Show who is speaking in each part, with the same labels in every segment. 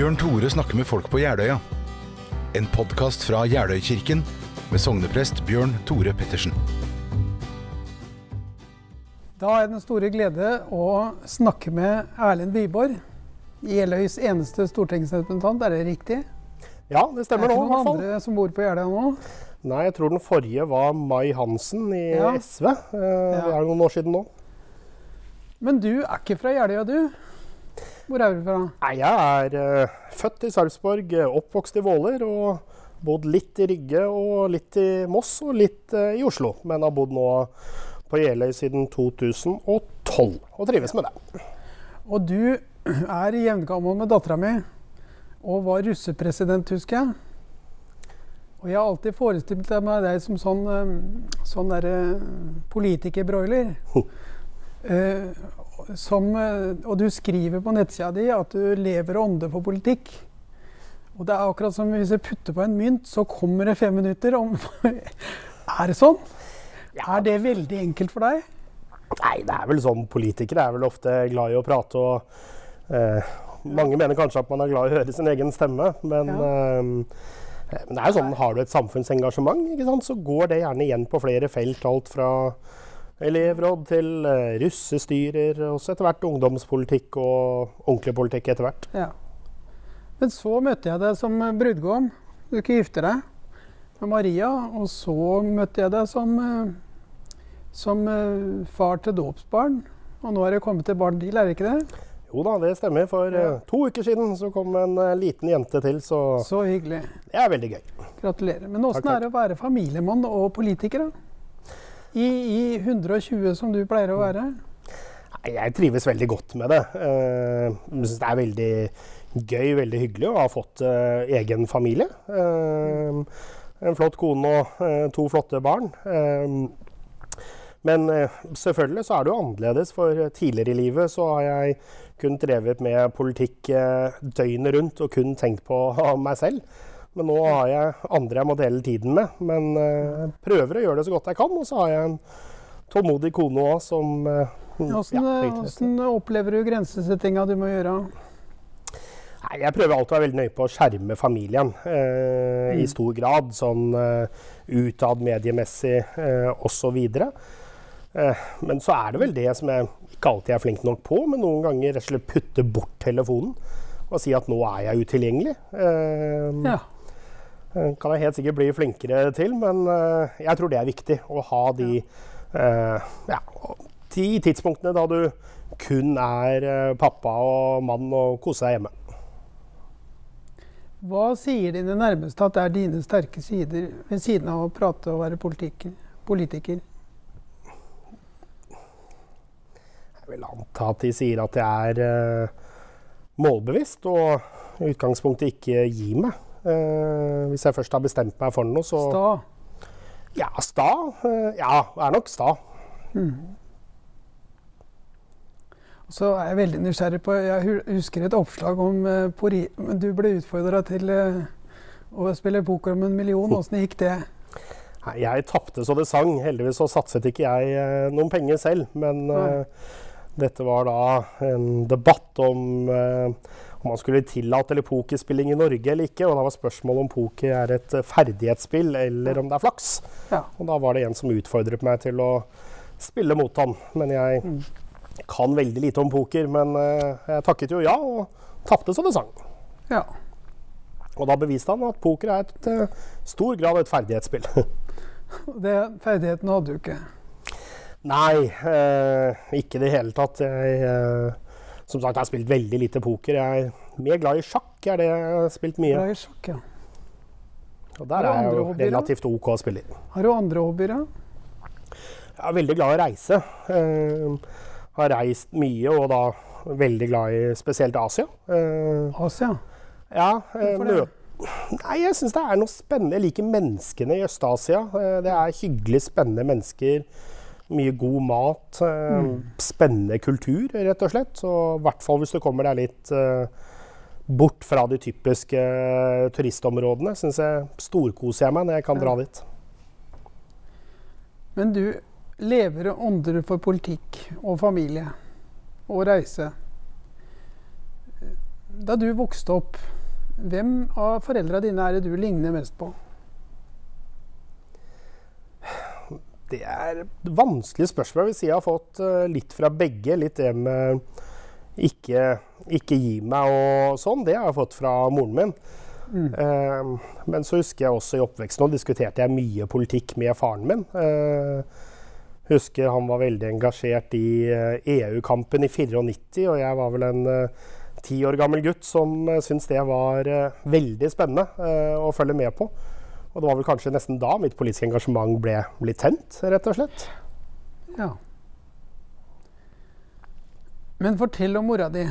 Speaker 1: Bjørn Tore snakker med folk på Jeløya. En podkast fra Jeløykirken med sogneprest Bjørn Tore Pettersen.
Speaker 2: Da er det en store glede å snakke med Erlend Wiborg. Jeløys eneste stortingsrepresentant, er det riktig?
Speaker 3: Ja, det stemmer nå.
Speaker 2: er
Speaker 3: det
Speaker 2: noen andre som bor på Jeløya nå?
Speaker 3: Nei, jeg tror den forrige var Mai Hansen i
Speaker 2: Ja.
Speaker 3: SV. Eh, Det er noen år siden nå.
Speaker 2: Men du er ikke fra Jeløya, du? Hvor er du fra?
Speaker 3: Nei, jeg er uh, født i Sarpsborg, eh, oppvokst i Våler og bodd litt i Rygge og litt i Moss og litt uh, i Oslo. Men har bodd nå på Jeløy siden 2012 og trives med det.
Speaker 2: Og du er jevngammel med dattera mi og var russepresident, husker jeg. Og jeg har alltid forestilt meg deg som sånn, sånn derre politikerbroiler. Eh, som, eh, og du skriver på nettsida di at du lever og ånder for politikk. Og det er akkurat som hvis jeg putter på en mynt, så kommer det fem minutter om Er det sånn? Er det veldig enkelt for deg?
Speaker 3: Nei, det er vel sånn politikere er vel ofte glad i å prate og eh, Mange mener kanskje at man er glad i å høre sin egen stemme, men, eh, men det er jo sånn, har du et samfunnsengasjement, ikke sant, så går det gjerne igjen på flere felt. Alt fra elevråd til eh, russestyrer, og så etter hvert ungdomspolitikk og ordentlig politikk etter hvert.
Speaker 2: Ja. Men så møtte jeg deg som brudgom. Du ikke gifte deg med Maria. Og så møtte jeg deg som, eh, som eh, far til dåpsbarn. Og nå er det kommet til barn til, er det ikke det?
Speaker 3: Jo da, det stemmer. For
Speaker 2: Ja.
Speaker 3: eh, to uker siden så kom en eh, liten jente til, så
Speaker 2: Så hyggelig.
Speaker 3: det er veldig gøy.
Speaker 2: Gratulerer. Men åssen er det å være familiemann og politiker, da? I, I 120 som du pleier å være?
Speaker 3: Nei, Jeg trives veldig godt med det. Eh, Jeg syns det er veldig gøy, veldig hyggelig å ha fått eh, egen familie. Eh, en flott kone og to flotte barn. Men selvfølgelig så er det jo annerledes, for tidligere i livet så har jeg kun drevet med politikk døgnet rundt og kun tenkt på meg selv. Men nå har jeg andre jeg må dele tiden med. Men jeg prøver å gjøre det så godt jeg kan. Og så har jeg en tålmodig kone òg som eh,
Speaker 2: Åssen
Speaker 3: ja,
Speaker 2: opplever du grensesettinga du må gjøre?
Speaker 3: Nei, jeg prøver alltid å være veldig nøye på å skjerme familien eh, i stor grad. Sånn eh, utad mediemessig eh, osv. Eh, men så er det vel det som jeg ikke alltid er flink nok på, men noen ganger rett og slett putte bort telefonen og si at nå er jeg utilgjengelig. Eh,
Speaker 2: Ja.
Speaker 3: Eh, kan jeg helt sikkert bli flinkere til, men eh, jeg tror det er viktig å ha de, eh, ja, de tidspunktene da du kun er eh, pappa og mann og koser deg hjemme.
Speaker 2: Hva sier dine nærmeste at er dine sterke sider ved siden av å prate og være politiker? politiker?
Speaker 3: Jeg vil anta at de sier at jeg er eh, målbevisst og i utgangspunktet ikke gir meg. Eh, hvis jeg først har bestemt meg for noe, så
Speaker 2: Sta.
Speaker 3: Ja, sta. Eh, ja, er nok sta.
Speaker 2: Så er jeg veldig nysgjerrig på Jeg husker et oppslag om men Du ble utfordra til eh, å spille poker om en million. Åssen gikk det?
Speaker 3: Nei, Jeg tapte så det sang. Heldigvis så satset ikke jeg eh, noen penger selv. Men dette var da en debatt om om man skulle tillate eller pokerspilling i Norge eller ikke. Og da var spørsmålet om poker er et eh, ferdighetsspill eller om det er flaks.
Speaker 2: Ja.
Speaker 3: Og da var det en som utfordret meg til å spille mot han. Men jeg
Speaker 2: Mm.
Speaker 3: kan veldig lite om poker, men eh, jeg takket jo ja, og tapte så det sang.
Speaker 2: ja.
Speaker 3: Og da beviste han at poker er et uh, stor grad et ferdighetsspill.
Speaker 2: Det, ferdigheten hadde du ikke.
Speaker 3: Nei, eh, ikke i det hele tatt. Jeg, eh, som sagt, jeg har spilt veldig lite poker. Jeg er mer glad i sjakk, er det jeg har spilt mye.
Speaker 2: Glad i sjakk, ja.
Speaker 3: Og der er jeg jo relativt OK spiller.
Speaker 2: Har du andre hobbyer? da?
Speaker 3: Jeg er veldig glad i å reise. Uh, har reist mye, og da veldig glad i spesielt Asia. Uh,
Speaker 2: Asia?
Speaker 3: ja, eh,
Speaker 2: Hvorfor det?
Speaker 3: Nei, jeg syns det er noe spennende. Jeg liker menneskene i Øst-Asia. Uh, det er hyggelig, spennende mennesker. Mye god mat. Eh,
Speaker 2: Mm.
Speaker 3: Spennende kultur, rett og slett. Og i hvert fall hvis du kommer deg litt eh, bort fra de typiske eh, turistområdene, syns jeg storkoser jeg meg når jeg kan dra dit.
Speaker 2: Men du lever og ånder for politikk og familie og reise. da du vokste opp, hvem av foreldra dine er det du ligner mest på?
Speaker 3: Det er et vanskelig spørsmål. Si jeg har fått uh, litt fra begge. Litt det med ikke, ikke gi meg og sånn. Det har jeg fått fra moren min. Mm. Uh, men så husker jeg også i oppveksten og diskuterte jeg mye politikk med faren min. Uh, husker han var veldig engasjert i EU-kampen i 94, og jeg var vel en ti år gammel gutt som syntes det var veldig spennende å følge med på. Og det var vel kanskje nesten da mitt politiske engasjement ble, ble tent, rett og slett.
Speaker 2: Ja. Men fortell om mora di.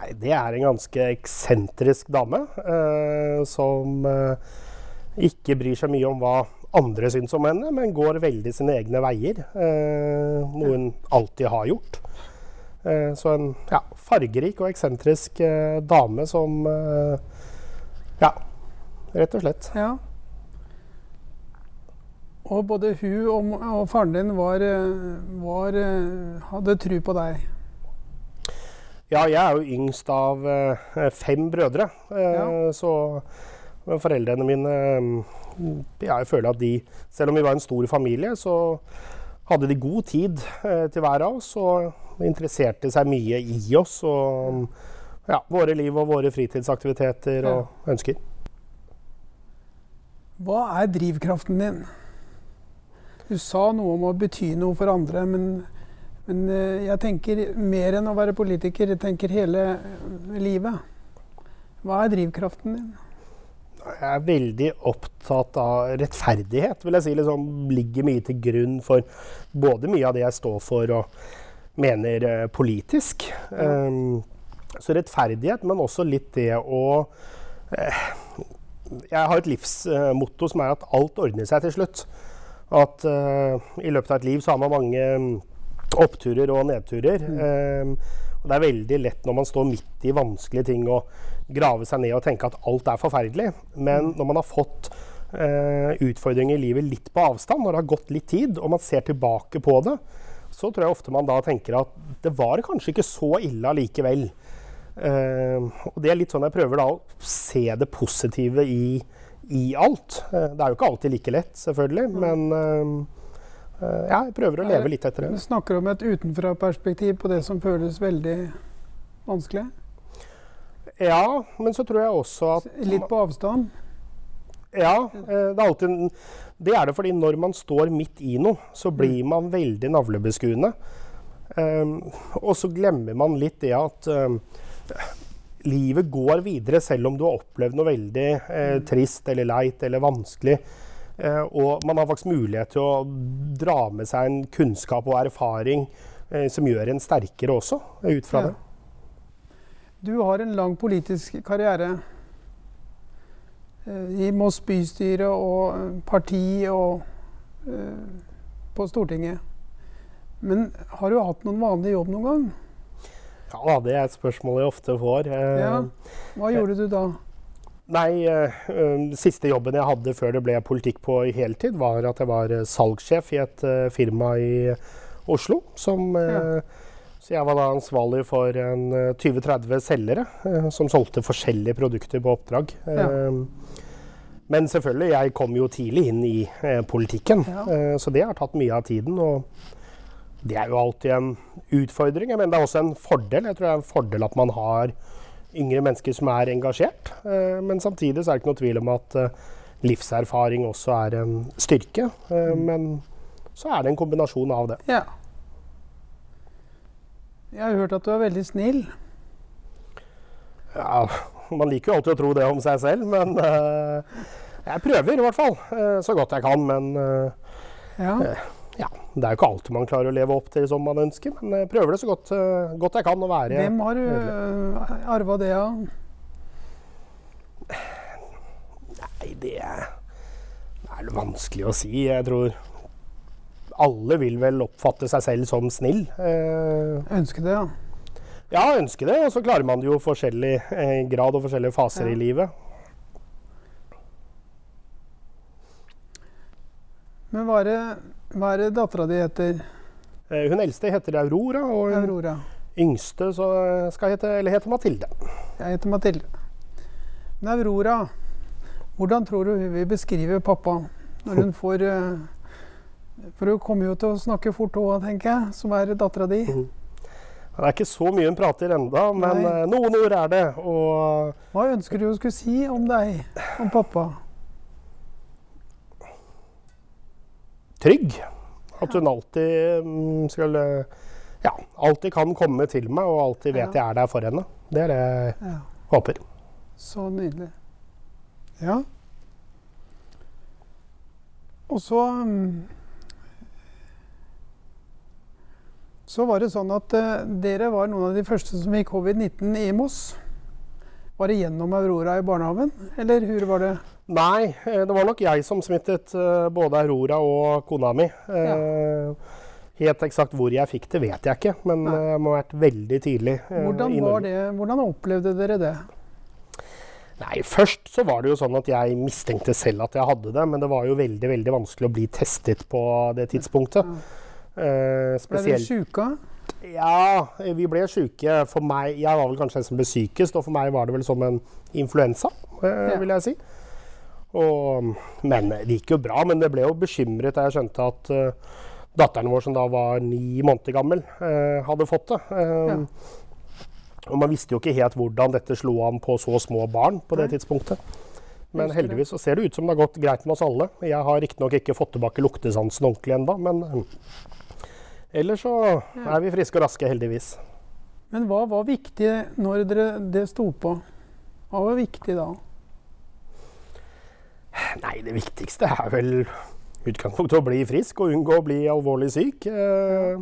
Speaker 3: Nei, det er en ganske eksentrisk dame eh, som eh, ikke bryr seg mye om hva andre syns om henne, men går veldig sine egne veier. Eh, noe hun alltid har gjort. Eh, så en ja, fargerik og eksentrisk eh, dame som eh, ja, rett og slett.
Speaker 2: Ja. Og både hun og, og faren din var, var, hadde tru på deg?
Speaker 3: Ja, jeg er jo yngst av uh, fem brødre. Ja. Så foreldrene mine Jeg føler at de, selv om vi var en stor familie, så hadde de god tid til hver av oss og interesserte seg mye i oss og ja, våre liv og våre fritidsaktiviteter og ønsker.
Speaker 2: Hva er drivkraften din? Du sa noe om å bety noe for andre, men, men eh, jeg tenker mer enn å være politiker. Jeg tenker hele livet. Hva er drivkraften din?
Speaker 3: Jeg er veldig opptatt av rettferdighet, vil jeg si. Liksom, ligger mye til grunn for både mye av det jeg står for og mener uh, politisk. Um, så rettferdighet, men også litt det å uh, jeg har et livsmotto som er at alt ordner seg til slutt. At uh, i løpet av et liv så har man mange mm, oppturer og nedturer. Mm. Um, og det er veldig lett når man står midt i vanskelige ting å grave seg ned og tenke at alt er forferdelig. Men mm. når man har fått uh, utfordringer i livet litt på avstand, når det har gått litt tid, og man ser tilbake på det, så tror jeg ofte man da tenker at det var kanskje ikke så ille allikevel. Uh, og det er litt sånn jeg prøver da å se det positive i, i alt. Uh, det er jo ikke alltid like lett, selvfølgelig, men uh, ja, jeg prøver å leve litt etter det.
Speaker 2: Du snakker om et utenfra-perspektiv på det som føles veldig vanskelig?
Speaker 3: Ja, men så tror jeg også at
Speaker 2: Litt på avstand?
Speaker 3: Ja, det er alltid Det er det fordi når man står midt i noe, så blir mm. man veldig navlebeskuende. Um, og så glemmer man litt det at um, livet går videre selv om du har opplevd noe veldig eh, mm. trist eller leit eller vanskelig. Eh, og man har faktisk mulighet til å dra med seg en kunnskap og erfaring eh, som gjør en sterkere også, ut fra ja. det.
Speaker 2: Du har en lang politisk karriere eh, i Moss bystyre og eh, parti og eh, på Stortinget. Men har du hatt noen vanlig jobb noen gang?
Speaker 3: Ja, det er et spørsmål jeg ofte får.
Speaker 2: Ja. Hva gjorde du da?
Speaker 3: Nei, uh, Siste jobben jeg hadde før det ble politikk på heltid, var at jeg var salgssjef i et uh, firma i Oslo. Som, uh, ja. Så jeg var da ansvarlig for en 20-30 selgere som solgte forskjellige produkter på oppdrag. Ja. Men selvfølgelig, jeg kom jo tidlig inn i politikken, ja. så det har tatt mye av tiden. og det er jo alltid en utfordring, men det er også en fordel. Jeg tror det er en fordel at man har yngre mennesker som er engasjert. Eh, men samtidig så er det ikke noe tvil om at eh, livserfaring også er en styrke. Eh, mm. Men så er det en kombinasjon av det.
Speaker 2: Ja. Jeg har hørt at du er veldig snill.
Speaker 3: Ja, man liker jo alltid å tro det om seg selv, men jeg prøver i hvert fall. så godt jeg kan, men ja ja, det er jo ikke alltid man klarer å leve opp til som man ønsker, men jeg prøver det så godt, uh, godt jeg kan å være
Speaker 2: Hvem har du uh, arva det av?
Speaker 3: Nei, det er, det er vanskelig å si. Jeg tror alle vil vel oppfatte seg selv som snill.
Speaker 2: Uh, ønske det, ja.
Speaker 3: Ja, ønske det. Og så klarer man det jo forskjellig eh, grad og forskjellige faser ja. i livet.
Speaker 2: Men var det hva er det dattera di heter?
Speaker 3: Eh, hun eldste heter Aurora. Og hun
Speaker 2: Aurora.
Speaker 3: Yngste så skal hete, eller heter Mathilde.
Speaker 2: Jeg heter Mathilde. Men Aurora, hvordan tror du hun vil beskrive pappa når hun får eh, For hun kommer jo til å snakke fort òg, tenker jeg, som er dattera di.
Speaker 3: Det er ikke så mye hun prater enda, men
Speaker 2: Nei.
Speaker 3: eh, noen ord er det. Og
Speaker 2: Hva ønsker du hun skulle si om deg, om pappa?
Speaker 3: Trygg. At hun alltid mm, skal Ja, alltid kan komme til meg, og alltid vet jeg er der for henne. Det er det jeg
Speaker 2: Ja,
Speaker 3: håper.
Speaker 2: Så nydelig. Ja. Og så mm, Så var det sånn at uh, dere var noen av de første som fikk covid-19 i Moss. Var det gjennom Aurora i barnehagen, eller hvor var det?
Speaker 3: Nei, eh, det var nok jeg som smittet eh, både Aurora og kona mi. Ja. Helt eksakt hvor jeg fikk det, vet jeg ikke, men
Speaker 2: Nei.
Speaker 3: jeg må ha vært veldig tidlig. eh,
Speaker 2: Hvordan det? Hvordan opplevde dere det?
Speaker 3: Nei, Først så var det jo sånn at jeg mistenkte selv at jeg hadde det, men det var jo veldig veldig vanskelig å bli testet på det tidspunktet. Eh,
Speaker 2: Ble dere sjuke?
Speaker 3: Ja, vi ble syke. For meg, Jeg var vel kanskje den som ble sykest, og for meg var det vel som en influensa, eh,
Speaker 2: Ja.
Speaker 3: vil jeg si. Og, men det gikk jo bra, men det ble jo bekymret da jeg skjønte at uh, datteren vår, som da var ni måneder gammel, uh, hadde fått det. Uh,
Speaker 2: Ja.
Speaker 3: Og man visste jo ikke helt hvordan dette slo an på så små barn på det
Speaker 2: Nei.
Speaker 3: tidspunktet. Men heldigvis så ser det ut som det har gått greit med oss alle. Jeg har riktignok ikke fått tilbake luktesansen ordentlig ennå, men eh, ellers så
Speaker 2: Ja.
Speaker 3: er vi friske og raske, heldigvis.
Speaker 2: Men hva var viktig når dere, det sto på? Hva var viktig da?
Speaker 3: Nei, det viktigste er vel utgangspunktet å bli frisk og unngå å bli alvorlig syk. Eh,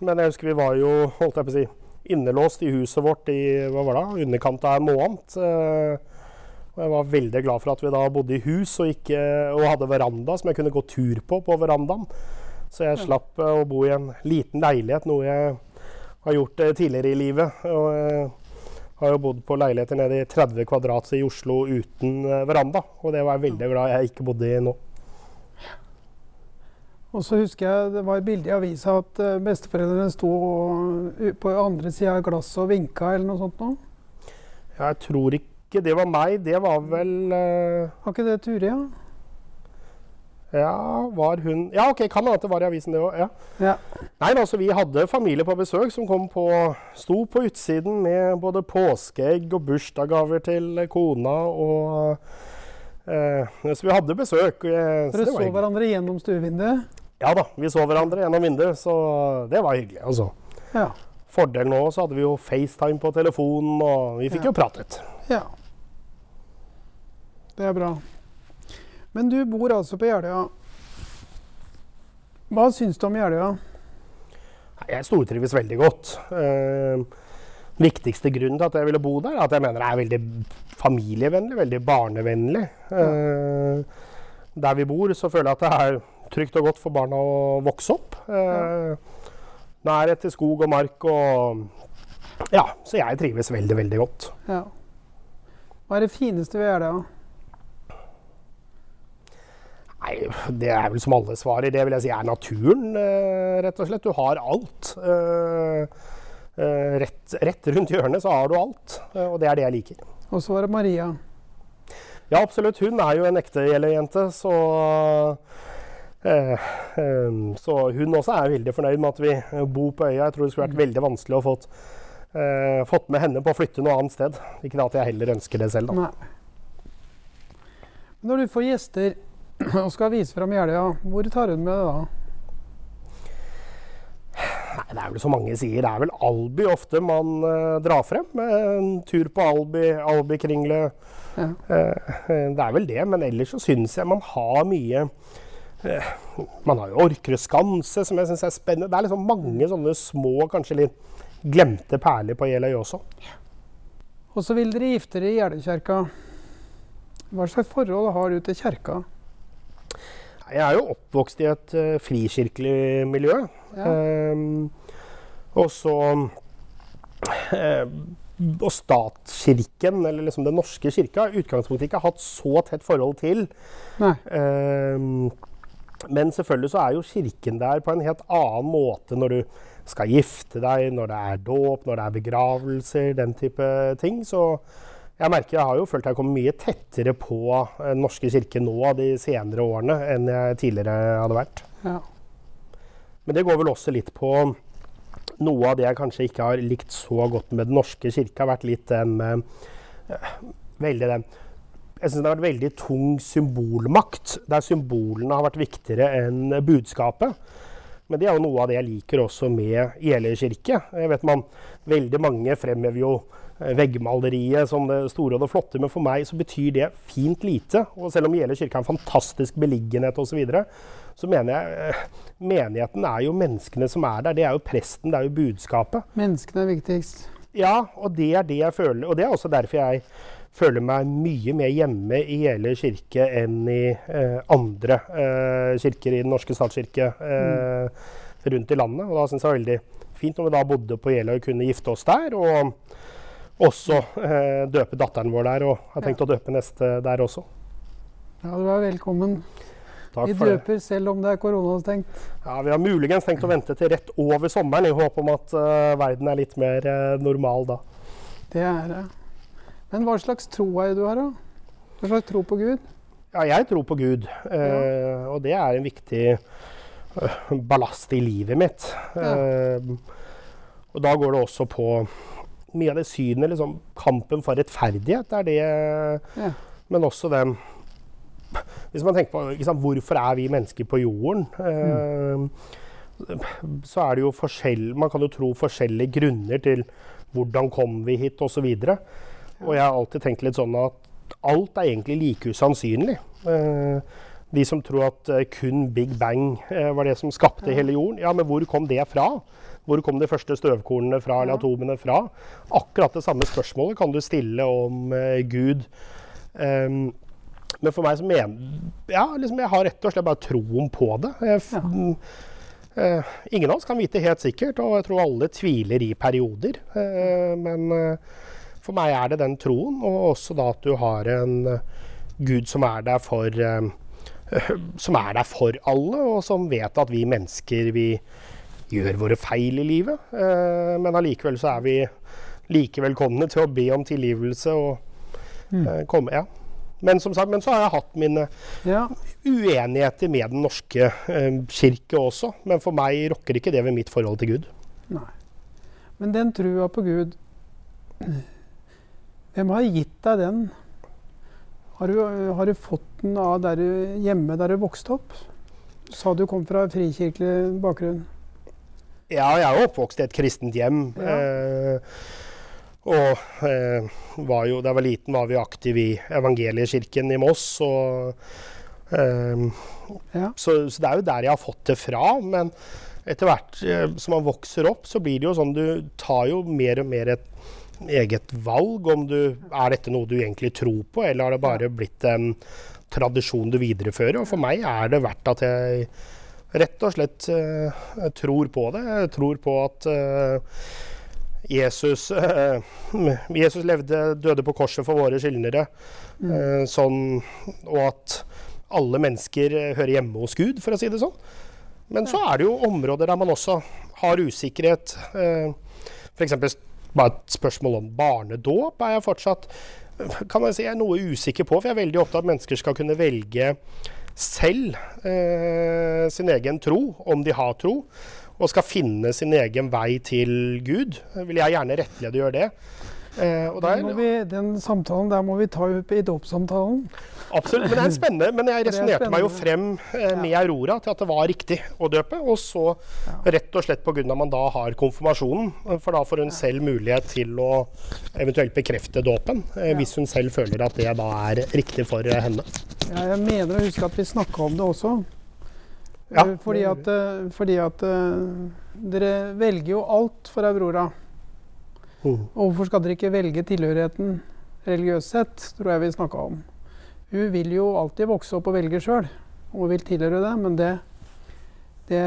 Speaker 3: Men jeg husker vi var jo holdt jeg på å si, innelåst i huset vårt i hva var det, underkant av en måned. Eh, Og jeg var veldig glad for at vi da bodde i hus og, ikke, og hadde veranda som jeg kunne gå tur på på verandaen. Så jeg slapp eh, å bo i en liten leilighet, noe jeg har gjort tidligere i livet. Og har jo bodd på leiligheter nede i 30 kvadrat i Oslo uten eh, veranda. Og det var jeg veldig glad jeg ikke bodde i nå.
Speaker 2: Og så husker jeg det var et bilde i avisa at eh, besteforeldrene sto på andre sida av glasset og vinka eller noe sånt noe.
Speaker 3: Jeg tror ikke det var meg. Det var vel eh,
Speaker 2: Var ikke det Ture, ja?
Speaker 3: Ja, var hun Ja, OK, kan hende det var i avisen, det òg. Ja.
Speaker 2: Ja.
Speaker 3: Nei, altså, vi hadde familie på besøk som kom på Sto på utsiden med både påskeegg og bursdagsgaver til kona og eh, Så vi hadde besøk. eh, så
Speaker 2: Dere
Speaker 3: det
Speaker 2: så hverandre gjennom stuevinduet?
Speaker 3: Ja da, vi så hverandre gjennom vinduet, så det var hyggelig. altså.
Speaker 2: Ja.
Speaker 3: Fordelen òg, så hadde vi jo FaceTime på telefonen, og vi fikk
Speaker 2: Ja.
Speaker 3: jo pratet.
Speaker 2: ja. Det er bra. Men du bor altså på Jeløya. Hva syns du om Jeløya?
Speaker 3: Jeg stortrives veldig godt. Eh, viktigste grunnen til at jeg ville bo der, er at jeg mener det er veldig familievennlig, veldig barnevennlig. Eh, der vi bor, så føler jeg at det er trygt og godt for barna å vokse opp. Eh, nærhet til skog og mark og Ja, så jeg trives veldig, veldig godt.
Speaker 2: Ja. Hva er det fineste ved Jeløya?
Speaker 3: Nei, det er vel som alle svarer. Det vil jeg si er naturen, eh, rett og slett. Du har alt. Eh, eh, rett, rett rundt hjørnet så har du alt, og det er det jeg liker.
Speaker 2: Og så var det Maria.
Speaker 3: Ja, absolutt. Hun er jo en ekte Jeløy-jente, så eh, eh, Så hun også er veldig fornøyd med at vi bor på øya. Jeg tror det skulle vært veldig vanskelig å fått, eh, fått med henne på å flytte noe annet sted. Ikke at jeg heller ønsker det selv, da.
Speaker 2: Nei. Når du får gjester og skal vise fram Jeløya, hvor tar den med det da?
Speaker 3: Nei, det er vel som mange sier, det er vel Alby ofte man uh, drar frem. Eh, En tur på Alby, Albykringle.
Speaker 2: Ja.
Speaker 3: Eh, det er vel det, men ellers så syns jeg man har mye uh, Man har jo Orkerø skanse, som jeg syns er spennende. Det er liksom mange sånne små, kanskje litt glemte perler på Jeløy også. Ja.
Speaker 2: Og så vil dere gifte dere i Jeløykjerka. Hva slags forhold har du til kjerka?
Speaker 3: Jeg er jo oppvokst i et uh, frikirkelig miljø.
Speaker 2: Ja.
Speaker 3: Um, og så eh, Og statskirken, eller liksom Den norske kirka, i utgangspunktet ikke har hatt så tett forhold til. Ehm, men selvfølgelig så er jo kirken der på en helt annen måte når du skal gifte deg, når det er dåp, når det er begravelser, den type ting. Så jeg merker jeg har jo følt jeg har kommet mye tettere på Den norske kirke nå de senere årene enn jeg tidligere hadde vært.
Speaker 2: Ja.
Speaker 3: Men det går vel også litt på noe av det jeg kanskje ikke har likt så godt med Den norske kirke, har vært litt den øh, Veldig den jeg syns det har vært veldig tung symbolmakt, der symbolene har vært viktigere enn budskapet. Men det er jo noe av det jeg liker også med Jeløy kirke. Jeg vet man, Veldig mange fremhever jo eh, veggmaleriet som det store og det flotte, men for meg så betyr det fint lite. Og selv om Jeløy kirke har en fantastisk beliggenhet osv., så, videre, så mener jeg eh, menigheten er jo menneskene som er der. Det er jo presten, det er jo budskapet.
Speaker 2: Menneskene er viktigst.
Speaker 3: Ja, og det er det jeg føler. Og det er også derfor jeg føler meg mye mer hjemme i hele kirke enn i eh, andre eh, kirker i Den norske statskirke eh, mm. rundt i landet. Og da syns jeg det var veldig fint når vi da bodde på Jeløy og kunne gifte oss der. Og også eh, døpe datteren vår der, og har tenkt ja. å døpe neste der også.
Speaker 2: Ja, du er velkommen.
Speaker 3: Takk
Speaker 2: vi døper det. selv om det er koronastengt.
Speaker 3: Ja, Vi har muligens tenkt å vente til rett over sommeren i håp om at uh, verden er litt mer uh, normal da.
Speaker 2: Det er det. Men hva slags tro er det du har, da? Hva slags tro på Gud?
Speaker 3: Ja, jeg tror på Gud. ja. og det er en viktig ballast i livet mitt. Ja. og da går det også på mye av det synet, liksom kampen for rettferdighet er det. Ja. Men også den hvis man tenker på liksom, hvorfor er vi mennesker på jorden, mm. så er det jo forskjell Man kan jo tro forskjellige grunner til hvordan kom vi hit, osv. Og, så og jeg har alltid tenkt litt sånn at alt er egentlig like usannsynlig. Uh, de som tror at uh, kun Big Bang uh, var det som skapte hele jorden. Ja, men hvor kom det fra? Hvor kom de første støvkornene fra, eller atomene fra? Akkurat det samme spørsmålet kan du stille om Gud. Um, men for meg som mener Ja, liksom jeg har rett og slett bare troen på det. Jeg, uh, ingen av oss kan vite helt sikkert, og jeg tror alle tviler i perioder. Uh, men uh, for meg er det den troen, og også da at du har en Gud som er der for som er der for alle, og som vet at vi mennesker vi gjør våre feil i livet. men allikevel så er vi like velkomne til å be om tilgivelse og mm. komme Ja. Men som sagt, men så har jeg hatt mine ja. uenigheter med Den norske eh, kirke også. Men for meg rokker ikke det ved mitt forhold til Gud.
Speaker 2: Nei. Men den trua på Gud, hvem har gitt deg den? Har du, har du fått den av der du, hjemme der du vokste opp? Du sa du kom fra frikirkelig bakgrunn.
Speaker 3: Ja, jeg er oppvokst i et kristent hjem. Ja. Eh, og eh, var jo, da jeg var liten, var vi aktive i evangeliekirken i Moss. Og, eh, ja. så, så, det er jo der jeg har fått det fra. Men etter hvert eh, som man vokser opp, så blir det jo sånn du tar jo mer og mer et eget valg om du Er dette noe du egentlig tror på, eller har det bare blitt en tradisjon du viderefører? Og for meg er det verdt at jeg rett og slett uh, tror på det. Jeg tror på at uh, Jesus, uh, Jesus levde, døde på korset for våre skyldnere. Mm. Sånn, og at alle mennesker hører hjemme hos Gud, for å si det sånn. Men så er det jo områder der man også har usikkerhet. F.eks. bare et spørsmål om barnedåp er jeg fortsatt kan man si, jeg er noe usikker på. For jeg er veldig opptatt av at mennesker skal kunne velge selv eh, sin egen tro, om de har tro og skal finne sin egen vei til Gud, vil jeg gjerne rettlede gjøre det.
Speaker 2: Eh, der, vi, den samtalen der må vi ta opp i dåpssamtalen.
Speaker 3: Absolutt, men det er spennende. Men jeg resonnerte meg jo frem eh, med Aurora til at det var riktig å døpe. Og så rett og slett pga. man da har konfirmasjonen, for da får hun selv mulighet til å eventuelt bekrefte dåpen. Eh, hvis hun selv føler at det da er riktig for henne.
Speaker 2: Ja, jeg mener å huske at vi snakka om det også. Ja. Eh, fordi at, eh, fordi at dere velger jo alt for Aurora. Mm. Og hvorfor skal dere ikke velge tilhørigheten religiøst sett, tror jeg vi snakka om. Hun vil jo alltid vokse opp og velge sjøl, og hun vil tilhøre det. Men det, det,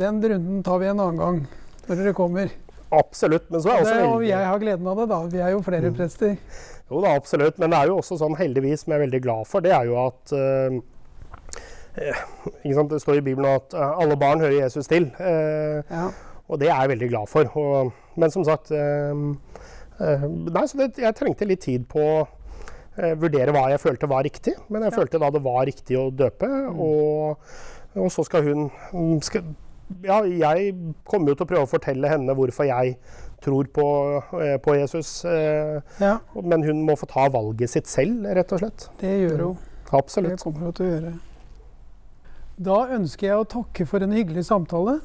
Speaker 2: den runden tar vi en annen gang, når dere kommer.
Speaker 3: Absolutt. Men så er også
Speaker 2: det, Og jeg har gleden av det, da. Vi er jo flere mm. prester.
Speaker 3: Jo da, absolutt. Men det er jo også sånn, heldigvis, som jeg er veldig glad for, det er jo at uh, Eh, det står i Bibelen at eh, alle barn hører Jesus til. Eh, ja. Og det er jeg veldig glad for. Og, men som sagt eh, eh, Nei, så det, jeg trengte litt tid på å eh, vurdere hva jeg følte var riktig. Men jeg
Speaker 2: Ja.
Speaker 3: følte da det var riktig å døpe. Og, og så skal hun mm, skal, Ja, jeg kommer jo til å prøve å fortelle henne hvorfor jeg tror på, på Jesus. Eh,
Speaker 2: Ja,
Speaker 3: men hun må få ta valget sitt selv, rett og slett.
Speaker 2: det gjør hun.
Speaker 3: Absolutt.
Speaker 2: Det kommer hun til å gjøre. Da ønsker jeg å takke for en hyggelig samtale.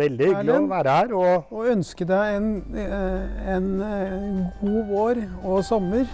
Speaker 3: Veldig hyggelig å være her. Og
Speaker 2: Og ønske deg en, eh, en eh, god vår og sommer.